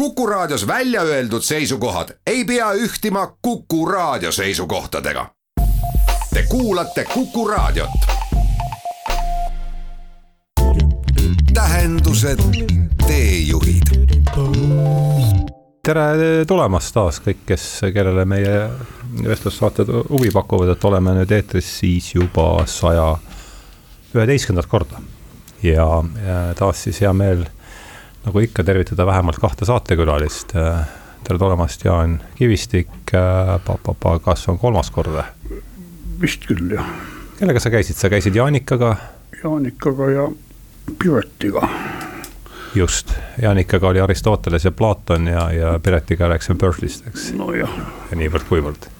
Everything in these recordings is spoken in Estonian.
Kuku Raadios välja öeldud seisukohad ei pea ühtima Kuku Raadio seisukohtadega. Te kuulate Kuku Raadiot. tähendused, teejuhid. tere tulemast taas kõik, kes, kellele meie vestlussaated huvi pakuvad, et oleme nüüd eetris siis juba saja üheteistkümnendat korda. ja, taas siis hea meel nagu ikka, tervitada vähemalt kahte saatekülalist. tere tulemast, Jaan Kivistik, kas on kolmas kord või? vist küll, jah. kellega sa käisid, sa käisid Jaanikaga? Jaanikaga ja Piretiga. just, Jaanikaga oli Aristoteles ja Platon ja, ja Piretiga läksime Berkeley'st, eks. nojah. ja niivõrd-kuivõrd.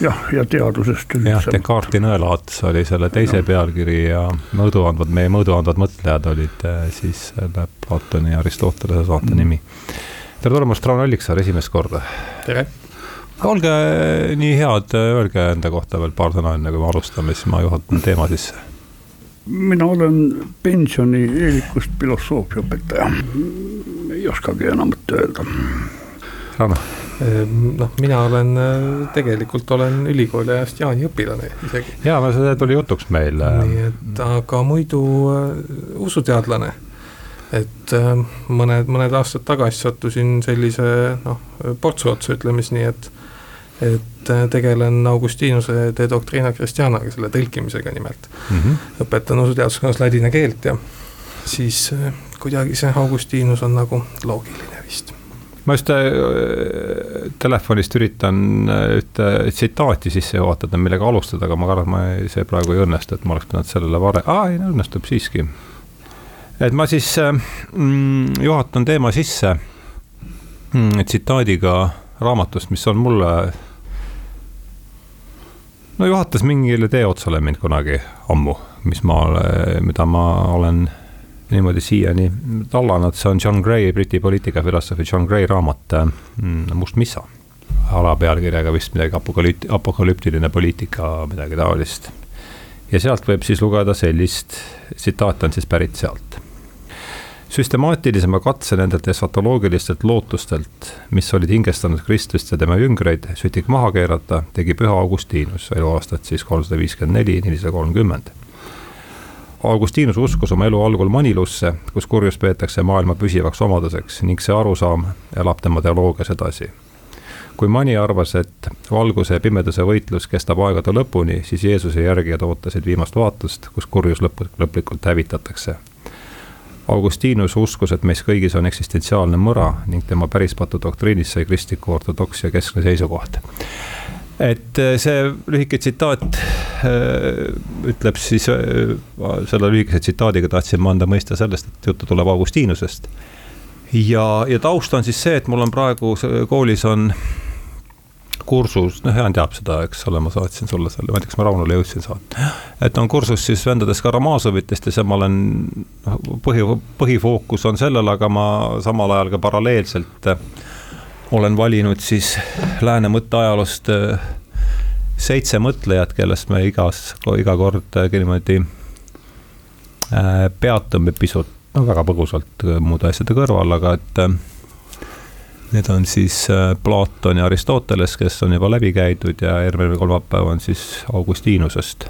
Jah, ja teadusest üldse. jah, Descartesi nõelaats oli selle teise ja. pealkiri ja mõõduandvad, meie mõõduandvad mõtlejad olid eh, siis selle Platoni ja Aristotelese saate mm. nimi. tere tulemast, Rauno Alliksaar esimest korda. tere olge nii head, öelge enda kohta veel paar sõna, enne kui me alustame, siis ma juhatan teema sisse. mina olen pensionieelikust filosoofiaõpetaja, ei oskagi enamat öelda. Rauno? Ehm, noh, mina olen, tegelikult olen ülikooli ajast Jaani õpilane isegi. ja, see tuli jutuks meil. nii et, aga muidu äh, usuteadlane et äh, mõned, mõned aastad tagasi sattusin sellise noh, portsu otsa, ütleme siis nii, et et äh, tegelen Augustinuse De Doctrina Christianaga, selle tõlkimisega nimelt mm. -hmm. õpetan usuteaduskonnas ladina keelt ja siis äh, kuidagi see Augustinus on nagu loogiline vist. Ma just äh, telefonist üritan äh, ühte tsitaati sisse juhatada, millega alustada, aga ma kardan, et ma ei, see praegu ei õnnestu, et ma oleks pidanud sellele varem, aa ei, õnnestub siiski. et ma siis äh, mm, juhatan teema sisse mm, tsitaadiga raamatust, mis on mulle no juhatas mingile teeotsale mind kunagi ammu, mis ma, mida ma olen niimoodi siiani tallanud, see on John Gray, Briti poliitikafilosoofi John Gray raamat mm, Must missa. alapealkirjaga vist midagi apokalüpt-, apokalüptiline poliitika, midagi taolist. ja sealt võib siis lugeda sellist, tsitaat on siis pärit sealt süstemaatilisema katse nendelt esvatoloogilistelt lootustelt, mis olid hingestanud Kristust ja tema jüngreid, sütik maha keerata, tegi püha Augustinus, eluaastat siis kolmsada viiskümmend neli, nelisada kolmkümmend. Augustinus uskus oma elu algul Manilusse, kus kurjus peetakse maailma püsivaks omaduseks ning see arusaam elab tema teoloogias edasi. kui Mani arvas, et valguse ja pimeduse võitlus kestab aegade lõpuni, siis Jeesuse järgijad ootasid viimast vaatust, kus kurjus lõpp, lõplikult hävitatakse Augustinus uskus, et meis kõigis on eksistentsiaalne mõra ning tema pärispatu doktriinis sai kristliku ortodoksia keskne seisukoht. Et äh, see lühike tsitaat äh, ütleb siis, äh, selle lühikese tsitaadiga tahtsin ma anda mõista sellest, et juttu tuleb Augustinusest. ja, ja taust on siis see, et mul on praegu koolis on kursus, noh, Jaan teab seda, eks ole, ma saatsin sulle selle, ma ei tea, kas ma Raunole jõudsin saata. et on kursus siis vendadest Karamazovitest ja see ma olen, noh, põhi, põhifookus on sellel, aga ma samal ajal ka paralleelselt äh, olen valinud siis lääne mõtteajaloost äh, seitse mõtlejat, kellest me igas, iga kord äh, niimoodi peatume pisut, no väga põgusalt muude asjade kõrval, aga et Need on siis äh, Platon ja Aristoteles, kes on juba läbi käidud ja järgmine kolmapäev on siis Augustinusest.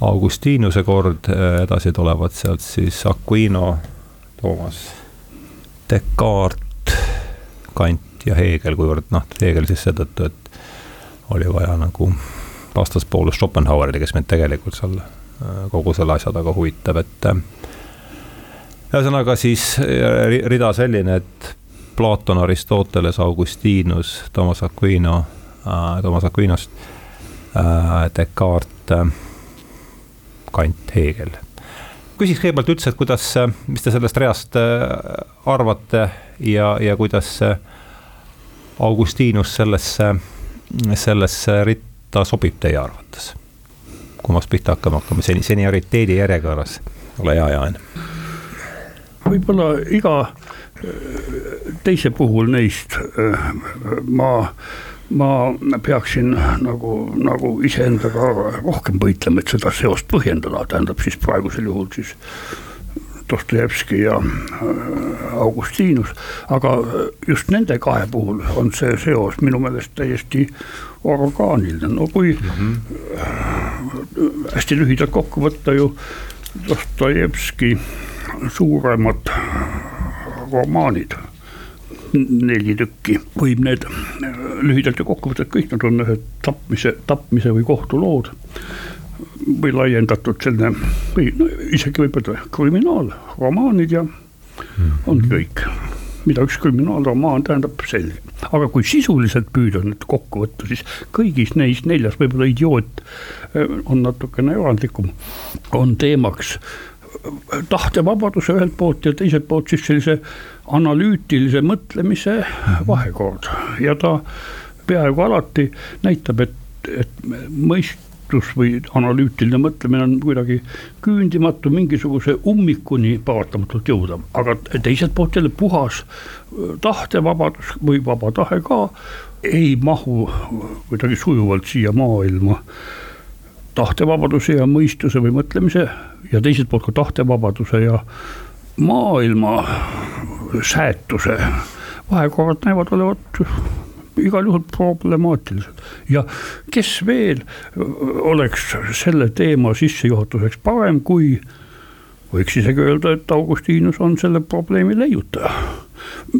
Augustinuse kord, äh, edasi tulevad sealt siis Aquino, Toomas, Descartes, Kant ja Hegel, kuivõrd noh, Hegel siis seetõttu, et oli vaja nagu vastaspoolus Schopenhauerile, kes meid tegelikult seal äh, kogu selle asja taga huvitab, et ühesõnaga siis rida selline, et Platon, Aristoteles, Augustinus, Toomas Aquino äh,, Toomas Aquinost äh,, Descartes äh,, Kant, Hegel. Küsiks kõigepealt üldse, et kuidas, mis te sellest reast äh, arvate ja, ja kuidas Augustinus sellesse, sellesse ritta sobib teie arvates? kummast pihta hakkame, hakkame seni, senioriteedi järjekorras, ole hea, Jaan. võib-olla iga teise puhul neist ma, ma peaksin nagu, nagu iseendaga rohkem võitlema, et seda seost põhjendada, tähendab siis praegusel juhul siis Dostojevski ja Augustinus, aga just nende kahe puhul on see seos minu meelest täiesti orgaaniline, no kui mm -hmm. hästi lühidalt kokku võtta ju Dostojevski suuremad romaanid, neli tükki, võib need lühidalt ja kokkuvõttes kõik nad on ühed tapmise, tapmise või kohtulood või laiendatud selline või no isegi võib öelda kriminaalromaanid ja mm. ongi kõik, mida üks kriminaalromaan tähendab, selge. aga kui sisuliselt püüda nüüd kokku võtta, siis kõigis neis neljas, võib-olla idioot eh, on natukene erandlikum, on teemaks eh, tahtevabaduse ühelt poolt ja teiselt poolt siis sellise analüütilise mõtlemise vahekord. Ja ta peaaegu alati näitab, et, et mõist-, mõttus või analüütiline mõtlemine on kuidagi küündimatu, mingisuguse ummikuni paratamatult jõuda, aga teiselt poolt jälle puhas tahtevabadus või vaba tahe ka ei mahu kuidagi sujuvalt siia maailma. Tahtevabaduse ja mõistuse või mõtlemise ja teiselt poolt ka tahtevabaduse ja maailma säätuse vahekorrad näevad olevat igal juhul problemaatilised ja kes veel oleks selle teema sissejuhatuseks parem, kui võiks isegi öelda, et Augustinus on selle probleemi leiutaja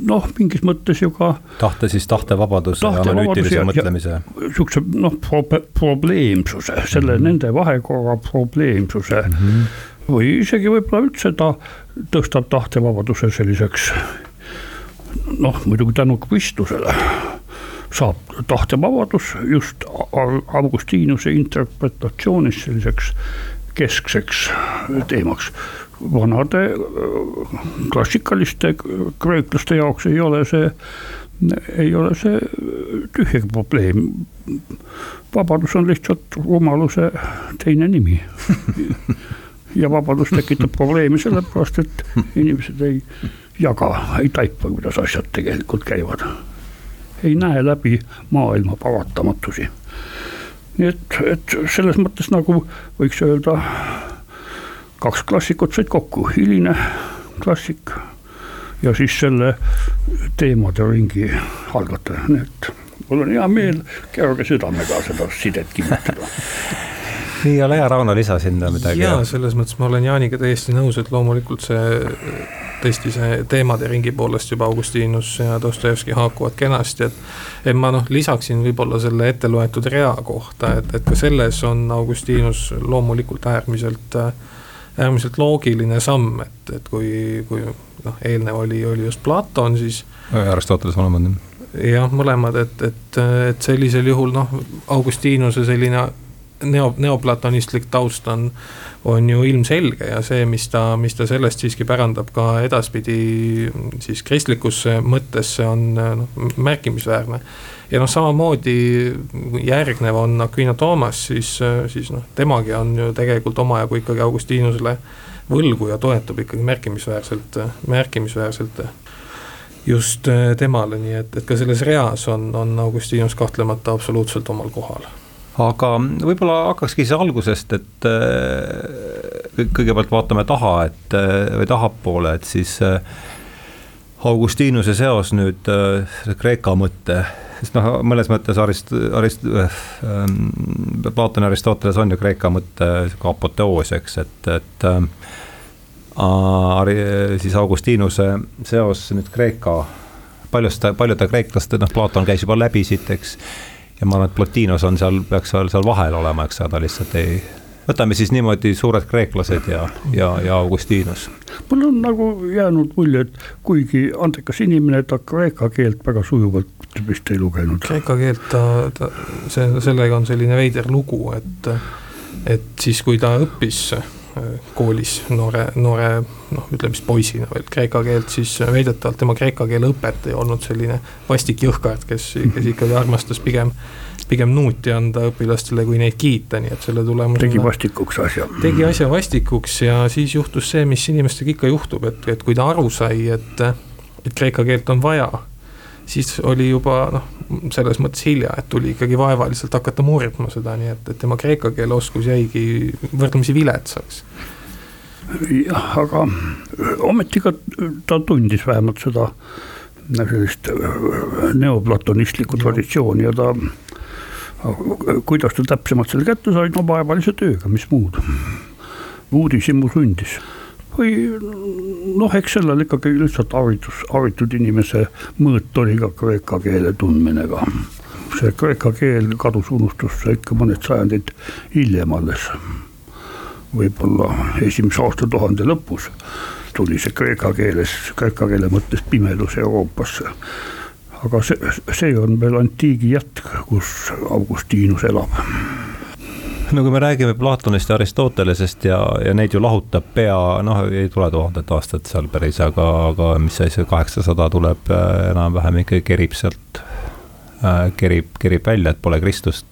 noh, mingis mõttes ju ka. tahte siis tahtevabaduse tahte ja analüütilise mõtlemise. sihukese noh pro, probleemsuse, selle mm -hmm. nende vahekorra probleemsuse mm. -hmm. või isegi võib-olla üldse ta tõstab tahtevabaduse selliseks noh, muidugi tänu kristlusele saab tahtevabadus just Augustinuse interpretatsioonis selliseks keskseks teemaks. vanade äh, klassikaliste kreeklaste jaoks ei ole see, ei ole see tühjagi probleem. vabadus on lihtsalt rumaluse teine nimi ja vabadus tekitab probleemi sellepärast, et inimesed ei jaga, ei taipa, kuidas asjad tegelikult käivad. Ei näe läbi maailma paratamatusi. nii et, et selles mõttes nagu võiks öelda, kaks klassikut said kokku, hiline klassik ja siis selle teemade ringi algataja, nii et mul on hea meel kerge südamega seda sidet kinnitada nii, ole hea, Rauno, lisa sinna midagi. jaa, selles mõttes ma olen Jaaniga täiesti nõus, et loomulikult see tõesti see teemade ringi poolest juba Augustinus ja Dostojevski haakuvad kenasti, et. et ma noh, lisaksin võib-olla selle ette loetud rea kohta, et, et ka selles on Augustinus loomulikult äärmiselt, äärmiselt loogiline samm, et, et kui, kui noh, eelnev oli, oli just Platon, siis. Aristoteles mõlemad. jah, mõlemad, et, et, et sellisel juhul noh, Augustinuse selline neo, neoplatonistlik taust on, on ju ilmselge ja see, mis ta, mis ta sellest siiski pärandab ka edaspidi siis kristlikusse mõttesse on noh, märkimisväärne. ja noh, samamoodi järgnev on Aquino Toomas, siis, siis noh, temagi on ju tegelikult omajagu ikkagi Augustinusele võlgu ja toetub ikkagi märkimisväärselt, märkimisväärselt just temale, nii et, et ka selles reas on, on Augustinus kahtlemata absoluutselt omal kohal aga võib-olla hakkakski siis algusest, et äh, kõigepealt vaatame taha, et äh, või tahapoole, et siis äh, Augustinuse seos nüüd Kreeka mõtte, sest noh, mõnes mõttes Arist-, Arist- äh,, Platon ja Aristoteles on ju Kreeka mõtte sihuke apoteoos, eks, et, et äh, siis Augustinuse seos nüüd Kreeka, paljust, paljude kreeklaste, noh, Platon käis juba läbi siit, eks ja ma arvan, et Plotinos on seal, peaks seal, seal vahel olema, eks, aga ta lihtsalt ei, võtame siis niimoodi suured kreeklased ja, ja, ja Augustinus. mul on nagu jäänud mulje, et kuigi andekas inimene, ta kreeka keelt väga sujuvalt vist ei lugenud. kreeka keelt ta, ta, see, sellega on selline veider lugu, et, et siis, kui ta õppis koolis noore, noore noh, ütleme siis poisina veel kreeka keelt, siis väidetavalt tema kreeka keele õpetaja ei olnud selline vastik jõhkard, kes, kes ikkagi armastas pigem pigem nuuti anda õpilastele, kui neid kiita, nii et selle tulemusena. tegi vastikuks asja. tegi asja vastikuks ja siis juhtus see, mis inimestega ikka juhtub, et, et kui ta aru sai, et, et kreeka keelt on vaja siis oli juba noh, selles mõttes hilja, et tuli ikkagi vaevaliselt hakata murdma seda, nii et, et tema kreeka keele oskus jäigi võrdlemisi viletsaks. jah, aga ometi ka ta tundis vähemalt seda sellist neoplatonistlikku traditsiooni ja ta kuidas ta täpsemalt selle kätte sai, no vaevalise tööga, mis muud. uudishimu sündis või noh, eks sellel ikkagi lihtsalt haritus, haritud inimese mõõt oli ka kreeka keele tundmine ka. see kreeka keel kadus unustusse ikka mõned sajandid hiljem alles. võib-olla esimese aastatuhande lõpus tuli see kreeka keeles, kreeka keele mõttes pimedus Euroopasse aga see, see on veel antiigi jätk, kus Augustinus elab no kui me räägime Platonist ja Aristotelesest ja, ja neid ju lahutab pea, noh, ei tule tuhandet aastat seal päris, aga, aga mis see see kaheksasada tuleb äh, enam-vähem ikkagi kerib sealt, äh, kerib, kerib välja, et pole Kristust,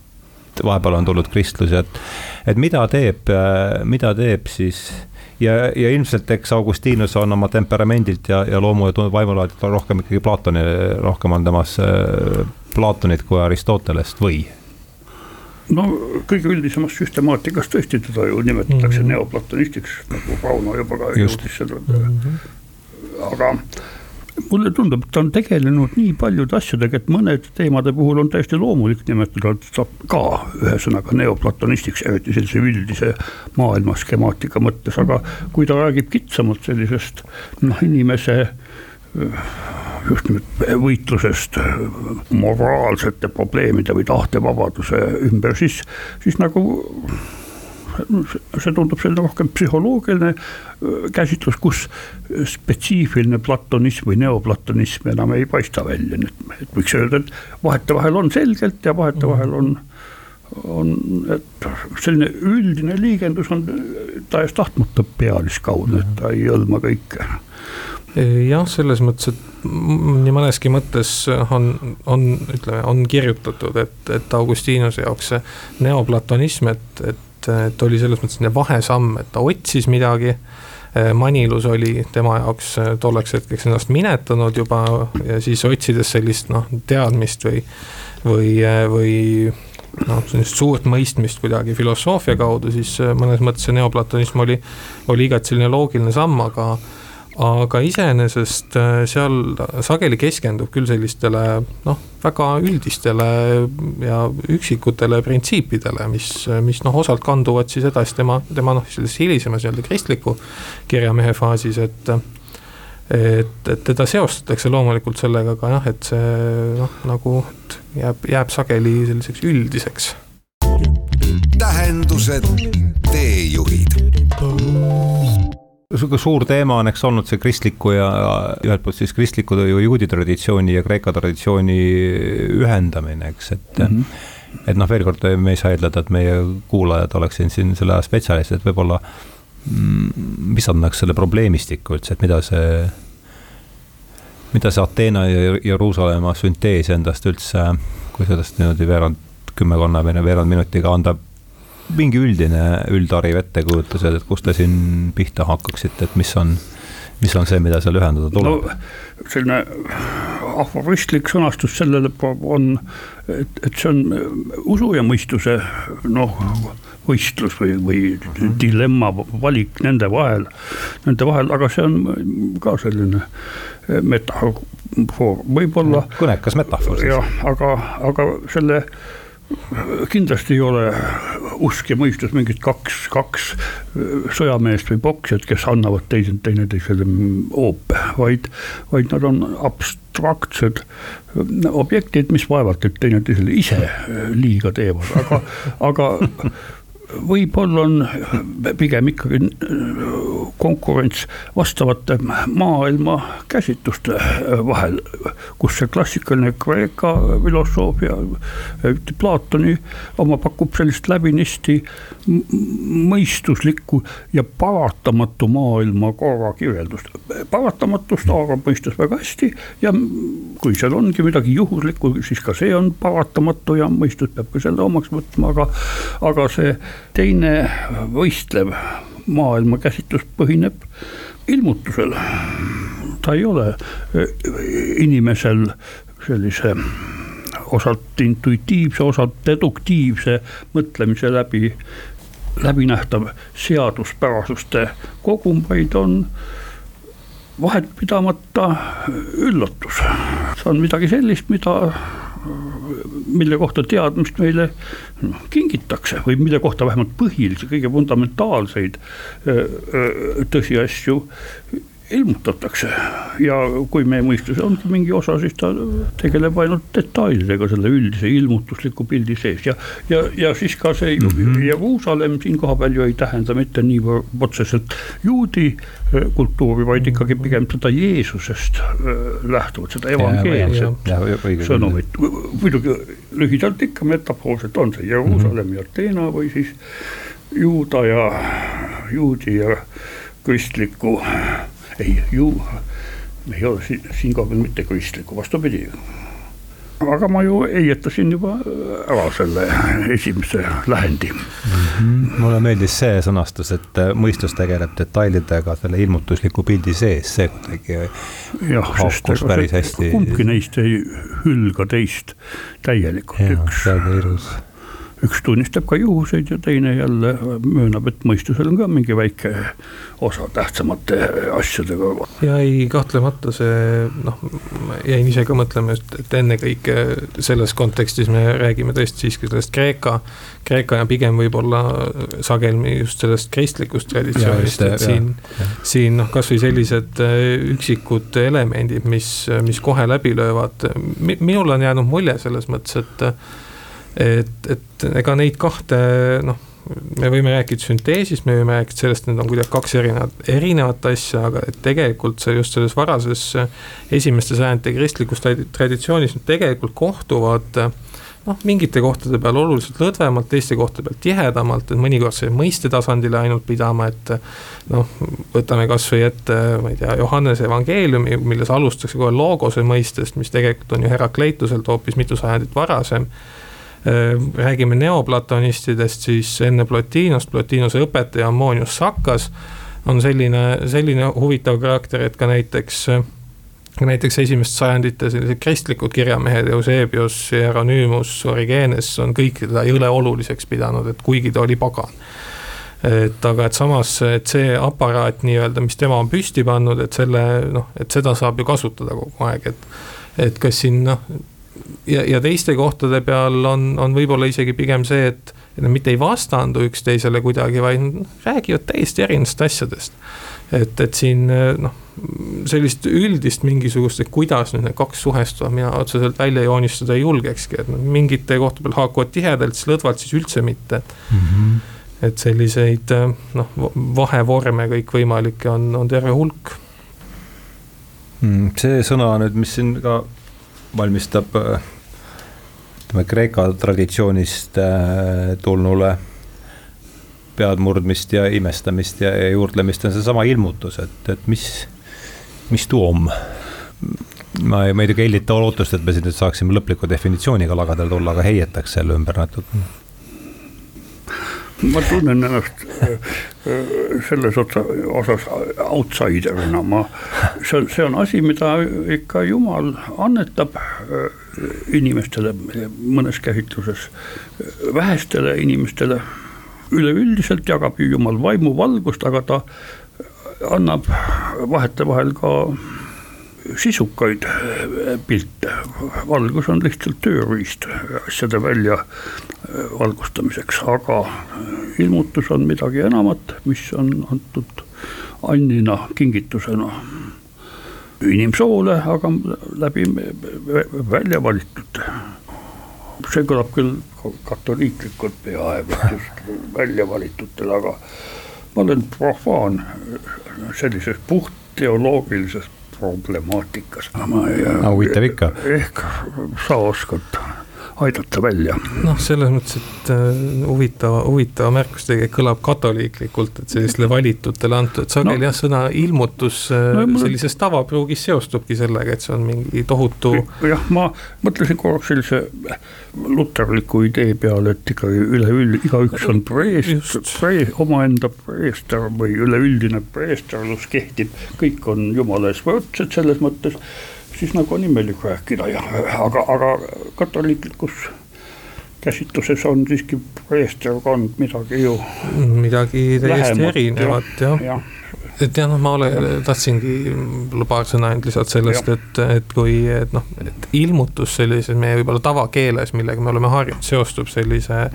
vahepeal on tulnud kristlus ja et, et mida teeb, äh, mida teeb siis ja, ja ilmselt eks Augustinus on oma temperamendilt ja, ja loomu ja vaimulaadilt rohkem ikkagi Platoni, rohkem on temas Platonit kui Aristotelest või? No kõige üldisemas süstemaatikas tõesti teda ju nimetatakse mm -hmm. neoplatonistiks, nagu Pauno juba ka jõudis seda mm. -hmm. aga mulle tundub, et ta on tegelenud nii paljude asjadega, et mõnede teemade puhul on täiesti loomulik nimetada ta ka ühesõnaga neoplatonistiks, eriti sellise üldise maailma skemaatika mõttes, aga kui ta räägib kitsamalt sellisest noh, inimese just nimelt võitlusest moraalsete probleemide või tahtevabaduse ümber, siis, siis nagu see tundub selline rohkem psühholoogiline käsitlus, kus spetsiifiline platonism või neoplatonism enam ei paista välja, nii et võiks öelda, et vahetevahel on selgelt ja vahetevahel on on, et selline üldine liigendus on tahes-tahtmata pealiskaudne, et ta ei hõlma kõike jah, selles mõttes, et nii mõneski mõttes on, on, ütleme, on kirjutatud, et, et Augustinuse jaoks see neoplatonism, et, et et, oli selles mõttes selline vahesamm, et ta otsis midagi. Manilus oli tema jaoks tolleks hetkeks ennast minetanud juba ja siis otsides sellist noh, teadmist või, või, või noh, sellist suurt mõistmist kuidagi filosoofia kaudu, siis mõnes mõttes see neoplatonism oli, oli igati selline loogiline samm, aga aga iseenesest äh, seal sageli keskendub küll sellistele noh, väga üldistele ja üksikutele printsiipidele, mis, mis noh, osalt kanduvad siis edasi tema, tema noh, selles hilisemas nii-öelda kristliku kirjamehe faasis, et et, et teda seostatakse loomulikult sellega ka jah, et see noh, nagu jääb, jääb sageli selliseks üldiseks. tähendused, teejuhid sihuke suur teema on eks olnud see kristliku ja ühelt poolt siis kristliku ju juudi traditsiooni ja Kreeka traditsiooni ühendamine, eks, et mm. -hmm. et noh, veel kord me ei saa eeldada, et meie kuulajad oleksid siin selle spetsialistid, et võib-olla mm, mis on nagu selle probleemistiku üldse, et mida see, mida see Ateena ja Jeruusalemma süntees endast üldse, kui sellest niimoodi veerand, kümmekonna või veerand minutiga anda mingi üldine, üldhariv ettekujutus, et kust te siin pihta hakkaksite, et mis on, mis on see, mida seal ühendada tuleb no,? selline aforistlik sõnastus sellele on, et, et see on usu ja mõistuse noh, võistlus või, või mhm. dilemma, valik nende vahel, nende vahel, aga see on ka selline metafoor, võib-olla. kõnekas metafoor. jah, aga, aga selle kindlasti ei ole usk ja mõistus mingid kaks, kaks sõjameest või poksjat, kes annavad teise, teineteisele hoope, vaid, vaid nad on abstraktsed objektid, mis vaevalt et teineteisele ise liiga teevad, aga, aga võib-olla on pigem ikkagi konkurents vastavate maailma käsitluste vahel, kus see klassikaline Kreeka filosoofia, Platoni oma pakub sellist läbinisti mõistuslikku ja paratamatu maailma korra kirjeldust. paratamatust haarab mõistus väga hästi ja kui seal ongi midagi juhuslikku, siis ka see on paratamatu ja mõistus peab ka selle omaks võtma, aga, aga see teine võistlev maailmakäsitlus põhineb ilmutusel. ta ei ole e, inimesel sellise osalt intuitiivse, osalt deduktiivse mõtlemise läbi läbinähtav seaduspärasuste kogum, vaid on vahetpidamata üllatus. see on midagi sellist, mida mille kohta teadmist meile noh, kingitakse või mille kohta vähemalt põhilisi, kõige fundamentaalseid tõsiasju ilmutatakse ja kui meie mõistus ongi mingi osa, siis ta tegeleb ainult detailidega selle üldise ilmutusliku pildi sees ja, ja, ja siis ka see mm -hmm. Jeruusalemm siin kohapeal ju ei tähenda mitte nii otseselt juudi äh, kultuuri, vaid ikkagi pigem seda Jeesusest äh, lähtuvat, seda evangeelset sõnumit. muidugi lühidalt ikka metafoorselt on see Jeruusalemm ja Ateena või siis juuda ja juudi ja kristliku ei, ju ei ole siin, siinkohal mitte kristlikku, vastupidi. aga ma ju heietasin juba ära selle esimese lähendi mm. -hmm. mulle meeldis see sõnastus, et mõistus tegeleb detailidega selle ilmutusliku pildi sees, see kuidagi haakus päris hästi. kumbki neist ei hülga teist täielikult, üks. väga ilus üks tunnistab ka juhuseid ja teine jälle möönab, et mõistusel on ka mingi väike osa tähtsamate asjadega. ja ei, kahtlemata see noh, jäin ise ka mõtlema, et, et ennekõike selles kontekstis me räägime tõesti siiski sellest Kreeka, Kreeka ja pigem võib-olla sageli just sellest kristlikust traditsioonist, et siin, siin noh, kasvõi sellised äh, üksikud elemendid, mis, mis kohe läbi löövad, minul on jäänud mulje selles mõttes, et et, et ega neid kahte noh, me võime rääkida sünteesist, me võime rääkida sellest, et need on kuidagi kaks erinevat, erinevat asja, aga et tegelikult see just selles varases esimeste sajandite kristlikus traditsioonis nad tegelikult kohtuvad noh, mingite kohtade peal oluliselt lõdvemalt, teiste kohtade peal tihedamalt, et mõnikord see mõiste tasandile ainult pidama, et noh, võtame kasvõi ette, ma ei tea, Johannese evangeeliumi, milles alustatakse kohe loogose mõistest, mis tegelikult on ju Herakleituselt hoopis mitu sajandit varasem räägime neoplatonistidest, siis enne Plotinost, Plotinose õpetaja Ammonius Sakkas on selline, selline huvitav karakter, et ka näiteks näiteks esimest sajandite sellised kristlikud kirjamehed, Eusebius, Hieronüümus, Origenes on kõik teda jõle oluliseks pidanud, et kuigi ta oli pagan. et aga, et samas, et see aparaat nii-öelda, mis tema on püsti pannud, et selle noh, et seda saab ju kasutada kogu aeg, et. et kas siin noh, ja, ja teiste kohtade peal on, on võib-olla isegi pigem see, et, et nad mitte ei vastandu üksteisele kuidagi, vaid räägivad täiesti erinevatest asjadest. et, et siin noh, sellist üldist mingisugust, et kuidas nüüd need kaks suhestuvad, mina otseselt välja joonistada ei julgekski, et mingite kohtade peal haakuvad tihedalt, siis lõdvalt siis üldse mitte, mm. -hmm. et selliseid noh, vahevorme kõikvõimalikke on, on terve hulk mm,. see sõna nüüd, mis siin ka valmistab ütleme Kreeka traditsioonist äh, tulnule peadmurdmist ja imestamist ja, ja juurdlemist on seesama ilmutus, et, et mis, mis tuum. ma ei, muidugi hellita lootust, et me siin nüüd saaksime lõpliku definitsiooniga lagadele tulla, aga heietaks selle ümber natuke ma tunnen ennast äh, äh, selles otsa, osas outsider'ina, ma, see on, see on asi, mida ikka jumal annetab äh, inimestele mõnes käsitluses, vähestele inimestele. üleüldiselt jagab ju jumal vaimuvalgust, aga ta annab vahetevahel ka sisukaid äh, pilte, valgus on lihtsalt tööriist asjade välja äh, valgustamiseks, aga äh, ilmutus on midagi enamat, mis on antud annina, kingitusena inimsoole, aga läbi välja valitud. see kõlab küll katoliiklikult peaaegu, just välja valitutel, aga ma olen profaan sellises puht teoloogilises problemaatikas. huvitav ikka. ehk sa oskad aidata välja. noh, selles mõttes, et äh, huvitava, huvitava märkus tegelikult kõlab katoliiklikult, et sellistele valitutele antud, et sageli no, jah, sõna ilmutus äh, no, sellises tavapruugis seostubki sellega, et see on mingi tohutu. jah, ma mõtlesin korraks sellise luterliku idee peale, et ikkagi üleüld-, igaüks on preest, pre-, omaenda preester või üleüldine preesterlus kehtib, kõik on jumala ees võrdsed selles mõttes siis nagu on imelik rääkida ja aga, aga katoliiklikus käsitluses on siiski preesterkond midagi ju. midagi täiesti erinevat jah ja. ja et jah, noh, ma ole, tahtsingi paar sõna ainult lisada sellest, et, et kui, et noh, et ilmutus sellises meie võib-olla tavakeeles, millega me oleme harjunud, seostub sellise.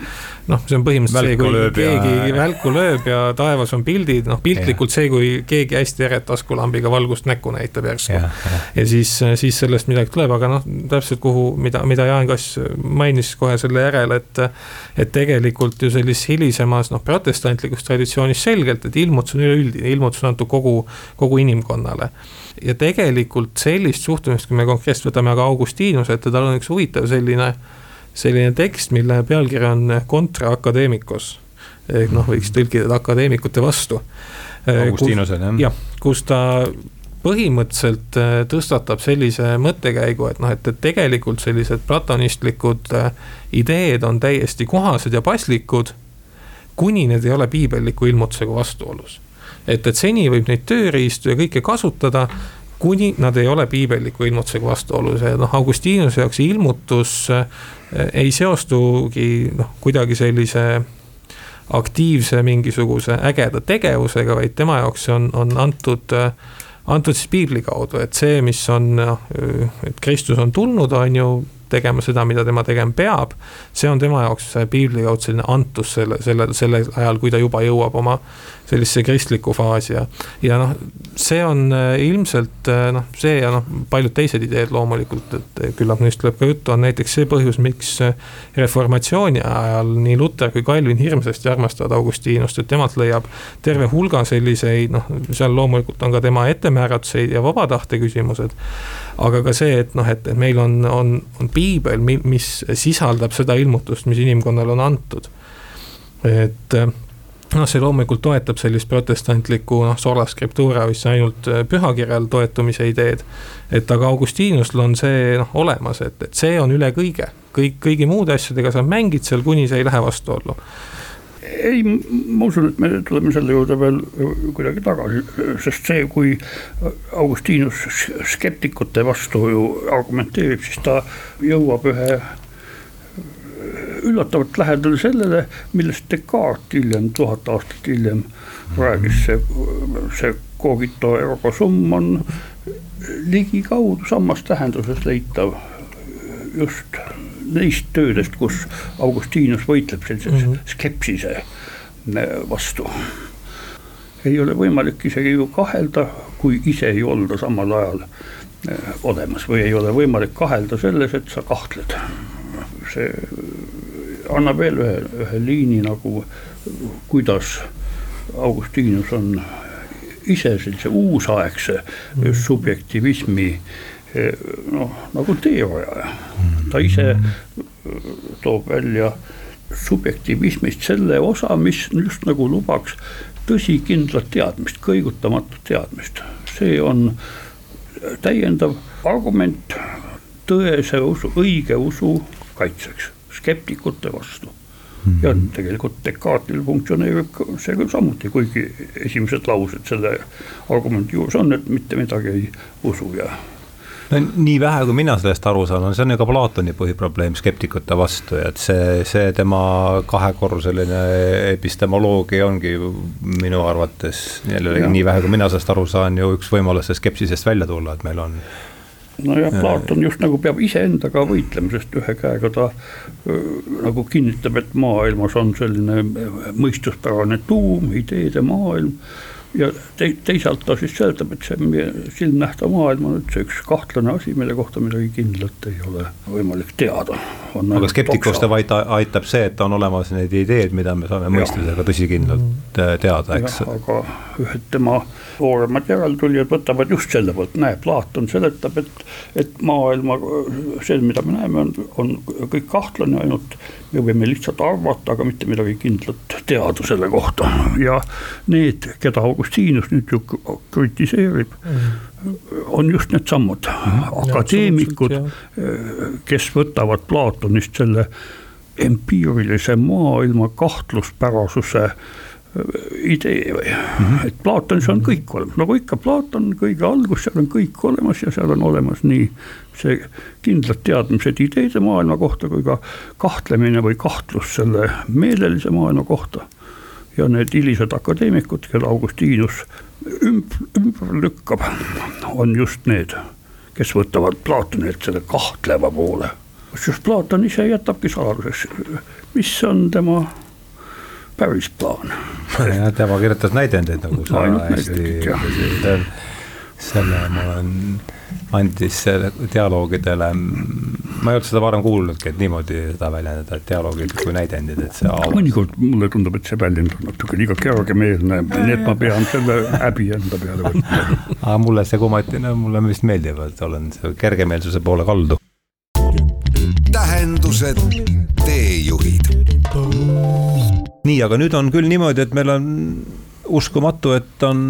noh, see on põhimõtteliselt see, kui keegi ja... välku lööb ja taevas on pildid, noh piltlikult see, kui keegi hästi eret taskulambiga valgust näkku näitab järsku. Ja, ja. ja siis, siis sellest midagi tuleb, aga noh, täpselt kuhu, mida, mida Jaan Kass mainis kohe selle järel, et. et tegelikult ju sellises hilisemas noh, protestantlikus traditsioonis selgelt, et ilmutus on üleüldine, ilmutus on antud kogu, kogu inimkonnale. ja tegelikult sellist suhtumist, kui me konkreetselt võtame aga Augustinuse ette, tal on üks huvitav selline, selline tekst, mille pealkiri on Contra Academicos. ehk noh, võiks tõlkida akadeemikute vastu. Augustinusel jah? jah, kus ta põhimõtteliselt äh, tõstatab sellise mõttekäigu, et noh, et, et tegelikult sellised platonistlikud äh, ideed on täiesti kohased ja paslikud. kuni need ei ole piibelliku ilmutusega vastuolus et, et seni võib neid tööriistu ja kõike kasutada kuni nad ei ole piibelliku ilmutusega vastuolus ja noh, Augustinuse jaoks ilmutus äh, ei seostugi noh, kuidagi sellise aktiivse mingisuguse ägeda tegevusega, vaid tema jaoks on, on antud äh, antud siis piibli kaudu, et see, mis on, noh, et Kristus on tulnud, on ju tegema seda, mida tema tegema peab. see on tema jaoks piibli kaudu selline antus selle, selle, sellel ajal, kui ta juba jõuab oma sellisesse kristlikku faasi ja. ja noh, see on äh, ilmselt äh, noh, see ja noh, paljud teised ideed loomulikult, et küllap neist tuleb ka juttu, on näiteks see põhjus, miks reformatsiooni ajal nii Luter kui Calvin hirmsasti armastavad Augustinust, et temalt leiab terve hulga selliseid noh, seal loomulikult on ka tema ettemääratused ja vaba tahte küsimused aga ka see, et noh, et, et meil on, on, on piibel, mis sisaldab seda ilmutust, mis inimkonnale on antud. et noh, see loomulikult toetab sellist protestantlikku noh, sola scriptura, mis ainult äh, pühakirjal toetumise ideed. et aga Augustinusel on see noh olemas, et, et see on üle kõige, kõik, kõigi muude asjadega sa mängid seal, kuni see ei lähe vastuollu ei, ma usun, et me tuleme selle juurde veel kuidagi tagasi, sest see, kui Augustinus skeptikute vastu ju argumenteerib, siis ta jõuab ühe üllatavalt lähedale sellele, millest Descartes hiljem, tuhat aastat hiljem rääkis, see, see cogito ergo sum on ligikaudu samas tähenduses leitav just neist töödest, kus Augustinus võitleb sellise mm -hmm. skepsise vastu. ei ole võimalik isegi ju kahelda, kui ise ei olda samal ajal äh, olemas või ei ole võimalik kahelda selles, et sa kahtled. see annab veel ühe, ühe liini nagu, kuidas Augustinus on ise sellise uusaegse mm. subjektivismi eh, noh, nagu teehoiaja. ta ise toob välja subjektivismist selle osa, mis just nagu lubaks tõsikindlat teadmist, kõigutamatut teadmist. see on täiendav argument tõese usu, õige usu kaitseks skeptikute vastu mm. -hmm. ja tegelikult Descartesil funktsioneerib see küll samuti, kuigi esimesed laused selle argumendi juures on, et mitte midagi ei usu ja no nii vähe, kui mina sellest aru saan, on see on ju ka Platoni põhiprobleem skeptikute vastu ja et see, see tema kahekorruseline epistemoloogia ongi minu arvates jällegi nii vähe, kui mina sellest aru saan, ju üks võimalus skepsisest välja tulla, et meil on nojah, Platon just nagu peab iseendaga võitlema, sest ühe käega ta nagu kinnitab, et maailmas on selline mõistuspärane tuum, ideede maailm ja te, teisalt ta siis seletab, et see meie silmnähtav maailm on üldse üks kahtlane asi, mille kohta midagi kindlat ei ole võimalik teada. Aga skeptikuste vaid aitab see, et on olemas need ideed, mida me saame mõistusega tõsikindlalt äh, teada, eks. aga ühed tema nooremad järeltulijad võtavad just selle poolt, näe, Platon seletab, et, et maailma, see, mida me näeme, on, on kõik kahtlane, ainult. Me võime lihtsalt arvata, aga mitte midagi kindlat teada selle kohta. Ja need, keda Augustinus nüüd ju kritiseerib mm., on just needsamad mm. akadeemikud, kes võtavad Platonist selle empiirilise maailma kahtluspärasuse idee või mm, -hmm. et Platonis on kõik olemas, nagu ikka, Platon kõige algus, seal on kõik olemas ja seal on olemas nii see kindlad teadmised ideede maailma kohta kui ka kahtlemine või kahtlus selle meelelise maailma kohta. ja need hilised akadeemikud, keda Augustinus ümber, ümber lükkab, on just need, kes võtavad Platonilt selle kahtleva poole. kusjuures Platon ise jätabki saladuseks, mis on tema päris plaan. jah, tema kirjutas näidendeid nagu sa hästi, selle ma olen, andis dialoogidele, ma ei olnud seda varem kuulnudki, et niimoodi seda väljendada, et dialoogid kui näidendid, et see. mõnikord mulle tundub, et see väljend on natuke liiga kergemeelne, nii et ma pean selle häbi enda peale võtma. aga mulle see kumatina, mulle vist meeldivad, olen kergemeelsuse poole kaldu. tähendused, teejuhid nii, aga nüüd on küll niimoodi, et meil on uskumatu, et on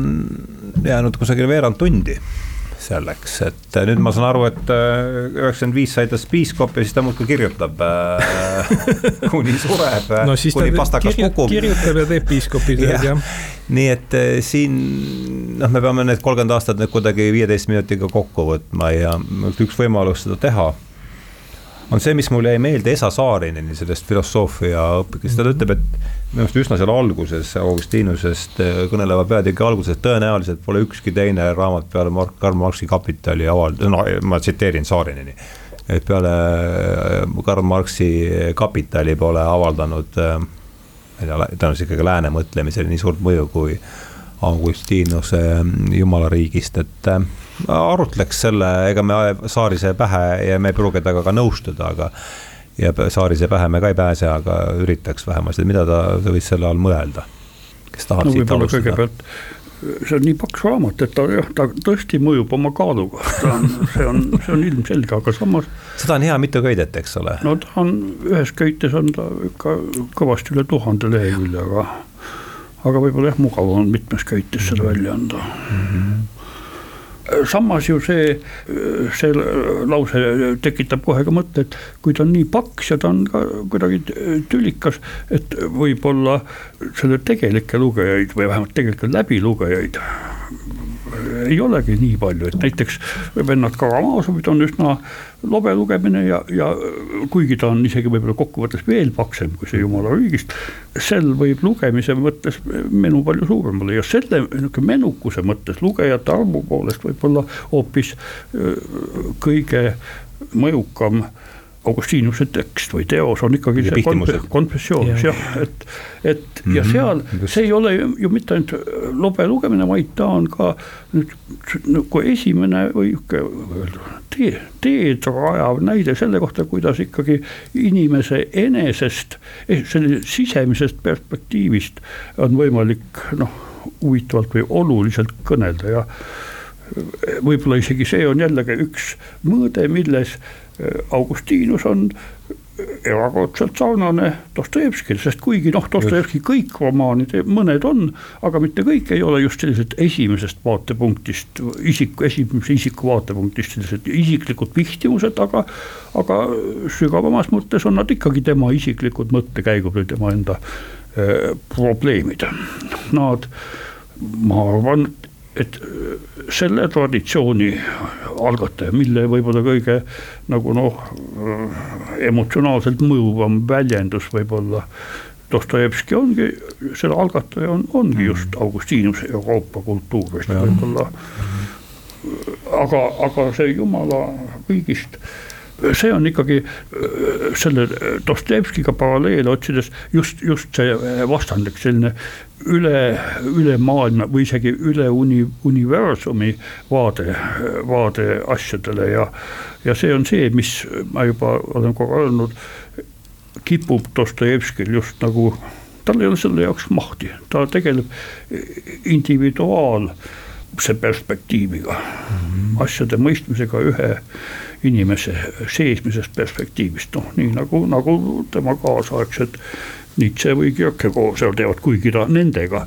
jäänud kusagil veerand tundi selleks, et nüüd ma saan aru, et äh, üheksakümmend viis sai tast piiskop ja siis ta muudkui kirjutab äh, kuni sureb no,, kuni pastakas kirjut, kukub. kirjutab ja teeb piiskopi tööd ja., jah. nii et siin noh, me peame need kolmkümmend aastat nüüd kuidagi viieteist minutiga kokku võtma ja üks võimalus seda teha on see, mis mul jäi meelde Esa Saarineni sellest filosoofia õpikust, ta ütleb, et minu arust üsna seal alguses, Augustinusest äh, kõneleva peatüki alguses, tõenäoliselt pole ükski teine raamat peale Mark, Karl Marxi Kapitali avald-, no ma tsiteerin Saarineni. et peale äh, Karl Marxi Kapitali pole avaldanud, äh, ma ei tea, tõenäoliselt ikkagi lääne mõtlemisele nii suurt mõju kui Augustinuse jumalariigist, et arutleks selle, ega me Saarise pähe ja me ei pruugi temaga ka nõustuda, aga ja Saarise pähe me ka ei pääse, aga üritaks vähemasti, mida ta võis selle all mõelda, kes tahab no, siit alustada see on nii paks raamat, et ta jah, ta tõesti mõjub oma kaaluga, ta on, see on, see on ilmselge, aga samas. seda on hea mitu köidet, eks ole. no ta on, ühes köites on ta ikka kõvasti üle tuhande lehekülje, aga, aga võib-olla jah, mugav on mitmes köites seda välja anda mm. -hmm samas ju see, see lause tekitab kohe ka mõtte, et kui ta on nii paks ja ta on ka kuidagi tülikas, et võib-olla selle tegelikke lugejaid või vähemalt tegelikult läbilugejaid ei olegi nii palju, et näiteks vennad Karamaažovit on üsna lobe lugemine ja, ja kuigi ta on isegi võib-olla kokkuvõttes veel paksem kui see Jumala riigist, sel võib lugemise mõttes menu palju suurem olla ja selle niisugune menukuse mõttes lugejate arvu poolest võib-olla hoopis kõige mõjukam Augustinuse tekst või teos on ikkagi ja see konfessioonis jah, et, et mm -hmm, ja mhm, seal just. see ei ole ju, ju mitte ainult lobe lugemine, vaid ta on ka nüüd nagu esimene või tee, teed rajav näide selle kohta, kuidas ikkagi inimese enesest, eh, selle sisemisest perspektiivist on võimalik noh, huvitavalt või oluliselt kõnelda ja võib-olla isegi see on jällegi üks mõõde, milles Augustinus on erakordselt sarnane Dostojevskile, sest kuigi noh, Dostojevski kõik romaanid, mõned on, aga mitte kõik ei ole just sellised esimesest vaatepunktist, isiku, esimese isiku vaatepunktist sellised isiklikud vihtimused, aga aga sügavamas mõttes on nad ikkagi tema isiklikud mõttekäigud või tema enda äh, probleemid. Nad, ma arvan, et äh, selle traditsiooni algataja, mille võib-olla kõige nagu noh, äh, emotsionaalselt mõjuvam väljendus võib-olla Dostojevski ongi, selle algataja on, ongi just Augustinus Euroopa kultuurist võib-olla. aga, aga see jumala kõigist see on ikkagi selle Dostojevskiga paralleele otsides just, just see vastandlik selline üle, üle maailma või isegi üle uni-, universumi vaade, vaade asjadele ja, ja see on see, mis ma juba olen korra öelnud, kipub Dostojevskil just nagu, tal ei ole selle jaoks mahti, ta tegeleb individuaalse perspektiiviga mm, -hmm. asjade mõistmisega ühe inimese seesmisest perspektiivist, noh nii nagu, nagu tema kaasaegsed Nietzsche või Kierkegaard seal teevad, kuigi ta nendega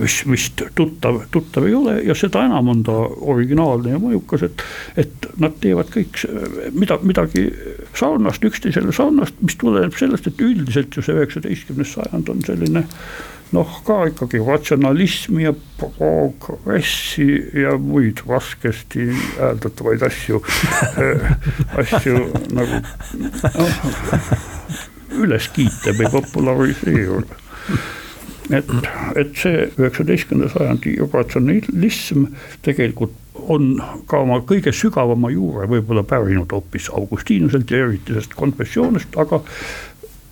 mis vist tuttav, tuttav ei ole. Ja seda enam on ta originaalne ja mõjukas, et, et nad teevad kõik mida, midagi sarnast, üksteisele sarnast, mis tuleneb sellest, et üldiselt ju see üheksateistkümnes sajand on selline noh, ka ikkagi ratsionalismi ja progressi ja muid raskesti hääldatavaid asju asju nagu noh, üles kiita või populariseerida. Et, et see üheksateistkümnenda sajandi ratsionalism tegelikult on ka oma kõige sügavama juure võib-olla pärinud hoopis Augustinuselt ja eriti sellest konfessioonist, aga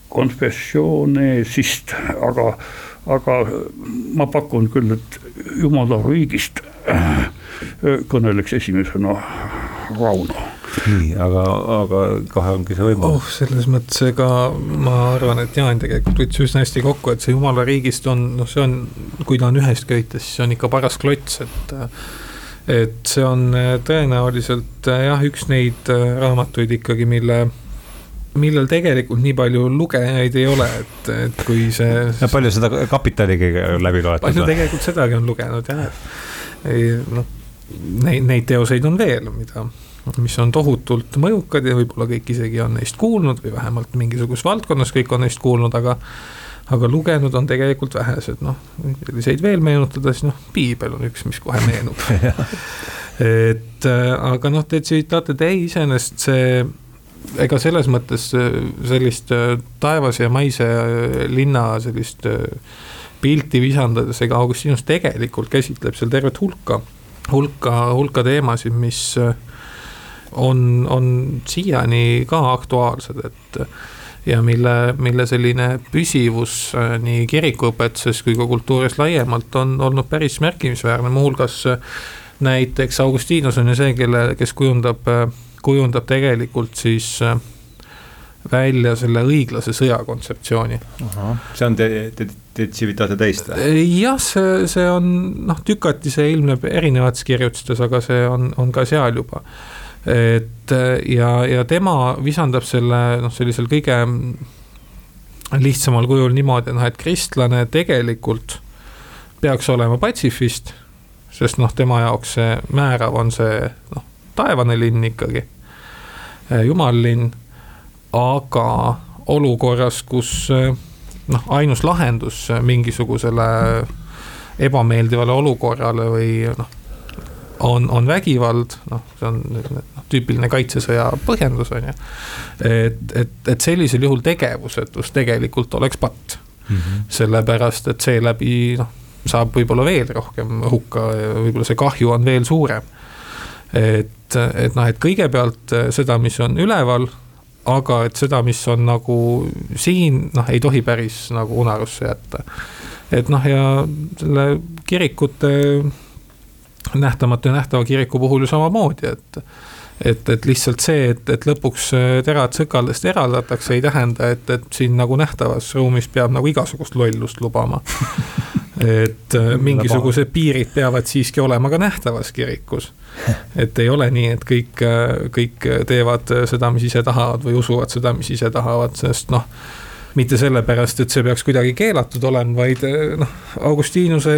konfessioonesist, aga, aga ma pakun küll, et jumala riigist kõneleks esimesena Rauno nii, aga, aga kohe ongi see võimalus oh,. selles mõttes, ega ma arvan, et Jaan tegelikult võttis üsna hästi kokku, et see jumala riigist on, noh, see on, kui ta on ühest köites, siis on ikka paras klots, et. et see on äh, tõenäoliselt äh, jah, üks neid äh, raamatuid ikkagi, mille millel tegelikult nii palju lugejaid ei ole, et, et kui see. ja palju seda kapitaligi läbi loetud? palju tegelikult sedagi on lugenud jah, et noh, neid, neid teoseid on veel, mida mis on tohutult mõjukad ja võib-olla kõik isegi on neist kuulnud või vähemalt mingisuguses valdkonnas kõik on neist kuulnud, aga aga lugenud on tegelikult vähesed, noh, selliseid veel meenutada, siis noh, piibel on üks, mis kohe meenub et äh, aga noh, te tsitaate ei, iseenesest see, ega selles mõttes äh, sellist äh, taevase ja maise linna sellist pilti visandades, ega Augustinus tegelikult käsitleb seal tervet hulka, hulka, hulka teemasid, mis on, on siiani ka aktuaalsed, et ja mille, mille selline püsivus äh, nii kirikuõpetuses kui ka kultuuris laiemalt on olnud päris märkimisväärne, muuhulgas äh, näiteks Augustinus on ju see, kelle, kes kujundab, äh, kujundab tegelikult siis välja selle õiglase sõja kontseptsiooni. see on te, te, te tsivitaate teist või? jah, see, see on noh, tükati see ilmneb erinevates kirjutistes, aga see on, on ka seal juba et ja, ja tema visandab selle noh, sellisel kõige lihtsamal kujul niimoodi, noh, et kristlane tegelikult peaks olema patsifist, sest noh, tema jaoks see määrav on see noh, taevane linn ikkagi, jumallinn, aga olukorras, kus noh, ainus lahendus mingisugusele ebameeldivale olukorrale või noh, on, on vägivald, noh, see on noh, tüüpiline kaitsesõja põhjendus, on ju. et, et, et sellisel juhul tegevusetus tegelikult oleks patt mm. -hmm. sellepärast, et seeläbi noh, saab võib-olla veel rohkem hukka ja võib-olla see kahju on veel suurem. et, et noh, et kõigepealt seda, mis on üleval, aga et seda, mis on nagu siin, noh, ei tohi päris nagu unarusse jätta. et noh, ja selle kirikute nähtamatu ja nähtava kiriku puhul ju samamoodi, et et, et lihtsalt see, et, et lõpuks terad sõkaldest eraldatakse, ei tähenda, et, et siin nagu nähtavas ruumis peab nagu igasugust lollust lubama. et mingisugused piirid peavad siiski olema ka nähtavas kirikus. et ei ole nii, et kõik, kõik teevad seda, mis ise tahavad või usuvad seda, mis ise tahavad, sest noh mitte sellepärast, et see peaks kuidagi keelatud olema, vaid noh, Augustinuse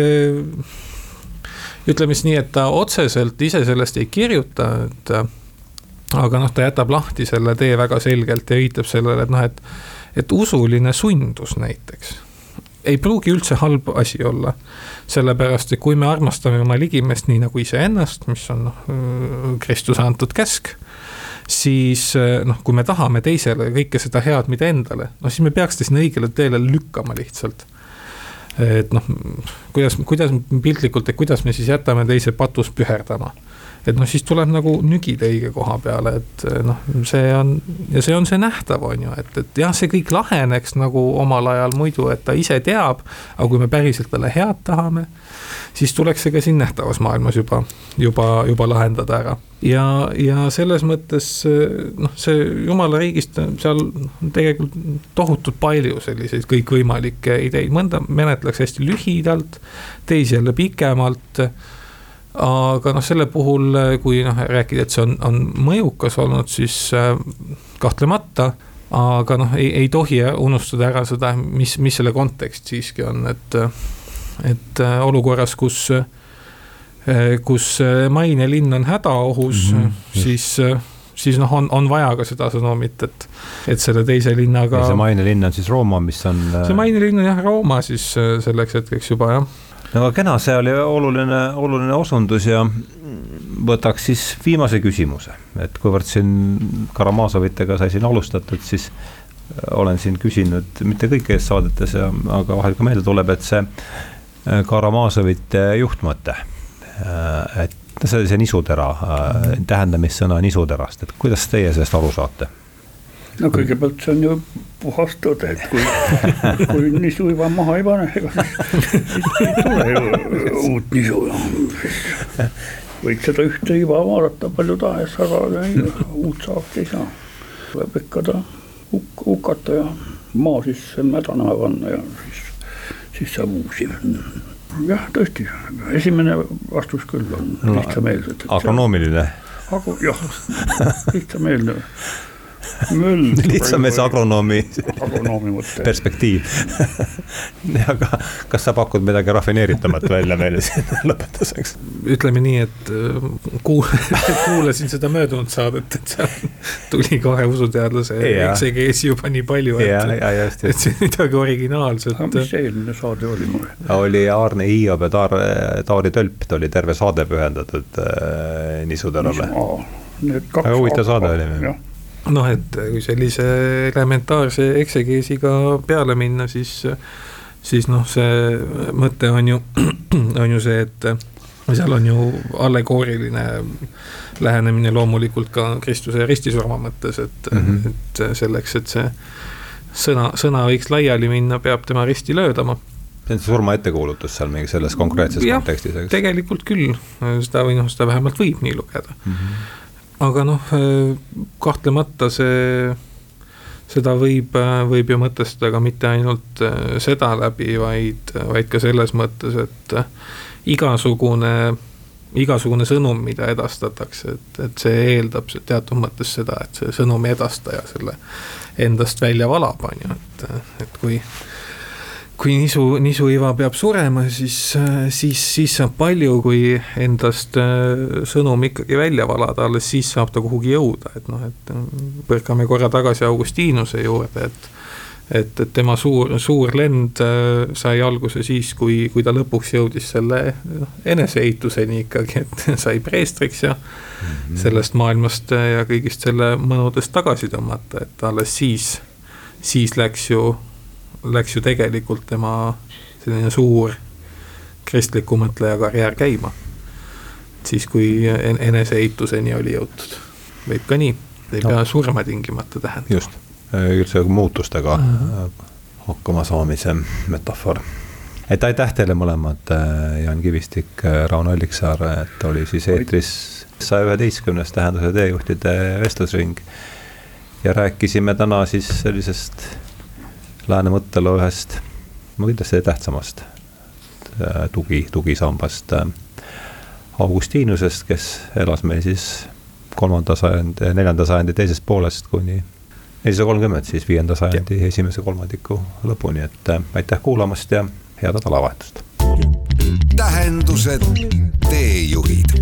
ütleme siis nii, et ta otseselt ise sellest ei kirjuta, et aga noh, ta jätab lahti selle tee väga selgelt ja viitab sellele, et noh, et, et usuline sundus näiteks ei pruugi üldse halb asi olla. sellepärast, et kui me armastame oma ligimest nii nagu iseennast, mis on noh, Kristuse antud käsk siis noh, kui me tahame teisele kõike seda head, mida endale, no siis me peaks ta sinna õigele teele lükkama lihtsalt et noh, kuidas, kuidas piltlikult, et kuidas me siis jätame teise patus püherdama. Et noh, siis tuleb nagu nügida õige koha peale, et noh, see on ja see on see nähtav, on ju, et, et jah, see kõik laheneks nagu omal ajal muidu, et ta ise teab. aga kui me päriselt talle head tahame, siis tuleks see ka siin nähtavas maailmas juba, juba, juba lahendada ära ja, ja selles mõttes noh, see jumala riigist seal tegelikult tohutult palju selliseid kõikvõimalikke ideid, mõnda menetleks hästi lühidalt, teisi jälle pikemalt. Aga noh, selle puhul, kui noh, rääkida, et see on, on mõjukas olnud, siis äh, kahtlemata aga noh, ei, ei tohi unustada ära seda, mis, mis selle kontekst siiski on, et, et äh, olukorras, kus Eh, kus eh, mainelinn on hädaohus mm, -hmm. siis, eh, siis noh, on, on vaja ka seda sõnumit, et, et selle teise linnaga. see mainelinn on siis Rooma, mis on. see mainelinn on jah, Rooma siis selleks hetkeks juba jah. Aga kena, see oli oluline, oluline osundus ja võtaks siis viimase küsimuse, et kuivõrd siin Karamazovitega sai siin alustatud, siis olen siin küsinud mitte kõikides saadetes aga vahel ka meelde tuleb, et see äh, Karamazovite juhtmõte, äh, et see, see nisutera, äh, tähendamissõna nisuterast, et kuidas teie sellest aru saate? No kõigepealt see on ju puhas tõde, et kui, kui nisuiva maha ei pane, ega siis ei tule ju uut nisu. võiks seda ühte iva vaadata palju tahes, aga uut saaki ei saa. tuleb ikka ta huk-, hukata ja maa sisse mädanema panna ja siis, siis saab uusi. jah, tõesti, esimene vastus küll on no, lihtsameelselt. agronoomiline. jah, lihtsameelne. lihtsamees agronoomi, agronoomi mõte. perspektiiv aga kas sa pakud midagi rafineeritamat välja meile siin lõpetuseks? ütleme nii, et äh, kuul-, kuulasin seda möödunud saadet, et seal tuli kahe usuteadlase eksegeesi juba nii palju, et, et see midagi originaalset. aga mis see eelmine saade oli mul? oli Aarne Hiiob ja Taar, Taari Tölp, ta oli terve saade pühendatud äh, nisuterale. väga huvitav saade oli noh, et kui sellise elementaarse eksegeesiga peale minna, siis, siis noh, see mõte on ju, on ju see, et seal on ju allegooriline lähenemine loomulikult ka Kristuse ristisurma mõttes, et mm, -hmm. et selleks, et see sõna, sõna võiks laiali minna, peab tema risti löödama see on surma ettekuulutus seal mingi selles konkreetses ja, kontekstis, eks? tegelikult küll, seda või noh, seda vähemalt võib nii lugeda mm. -hmm aga noh, kahtlemata see, seda võib, võib ju mõtestada ka mitte ainult äh, seda läbi, vaid, vaid ka selles mõttes, et äh, igasugune, igasugune sõnum, mida edastatakse, et, et see eeldab teatud mõttes seda, et see sõnumi edastaja selle endast välja valab, on ju, et, et kui kui nisu, nisuiva peab surema, siis, siis, siis saab palju, kui endast äh, sõnum ikkagi välja valada, alles siis saab ta kuhugi jõuda, et noh, et äh, põrkame korra tagasi Augustiinuse juurde, et et, et tema suur, suur lend äh, sai alguse siis, kui, kui ta lõpuks jõudis selle noh, eneseehituseni ikkagi, et sai preestriks ja mm -hmm. sellest maailmast ja kõigist selle mõnudest tagasi tõmmata, et alles siis, siis läks ju läks ju tegelikult tema selline suur kristliku mõtleja karjäär käima. siis, kui eneseituseni oli jõutud, võib ka nii, ei no. pea surma tingimata tähendama. just, üldse muutustega mm -hmm. hakkama saamise metafoor et aitäh teile mõlemad, äh, Jaan Kivistik, äh, Rauno Alliksaar, et oli siis eetris saja üheteistkümnes tähenduse teejuhtide vestlusring. ja rääkisime täna siis sellisest lääne mõttelu ühest, no kindlasti tähtsamast äh, tugi, tugisambast äh, Augustinusest, kes elas meil siis kolmanda sajandi, neljanda sajandi teisest poolest kuni nelisada kolmkümmend, siis viienda sajandi ja. esimese kolmandiku lõpuni, et äh, aitäh kuulamast ja head nädalavahetust. tähendused, teejuhid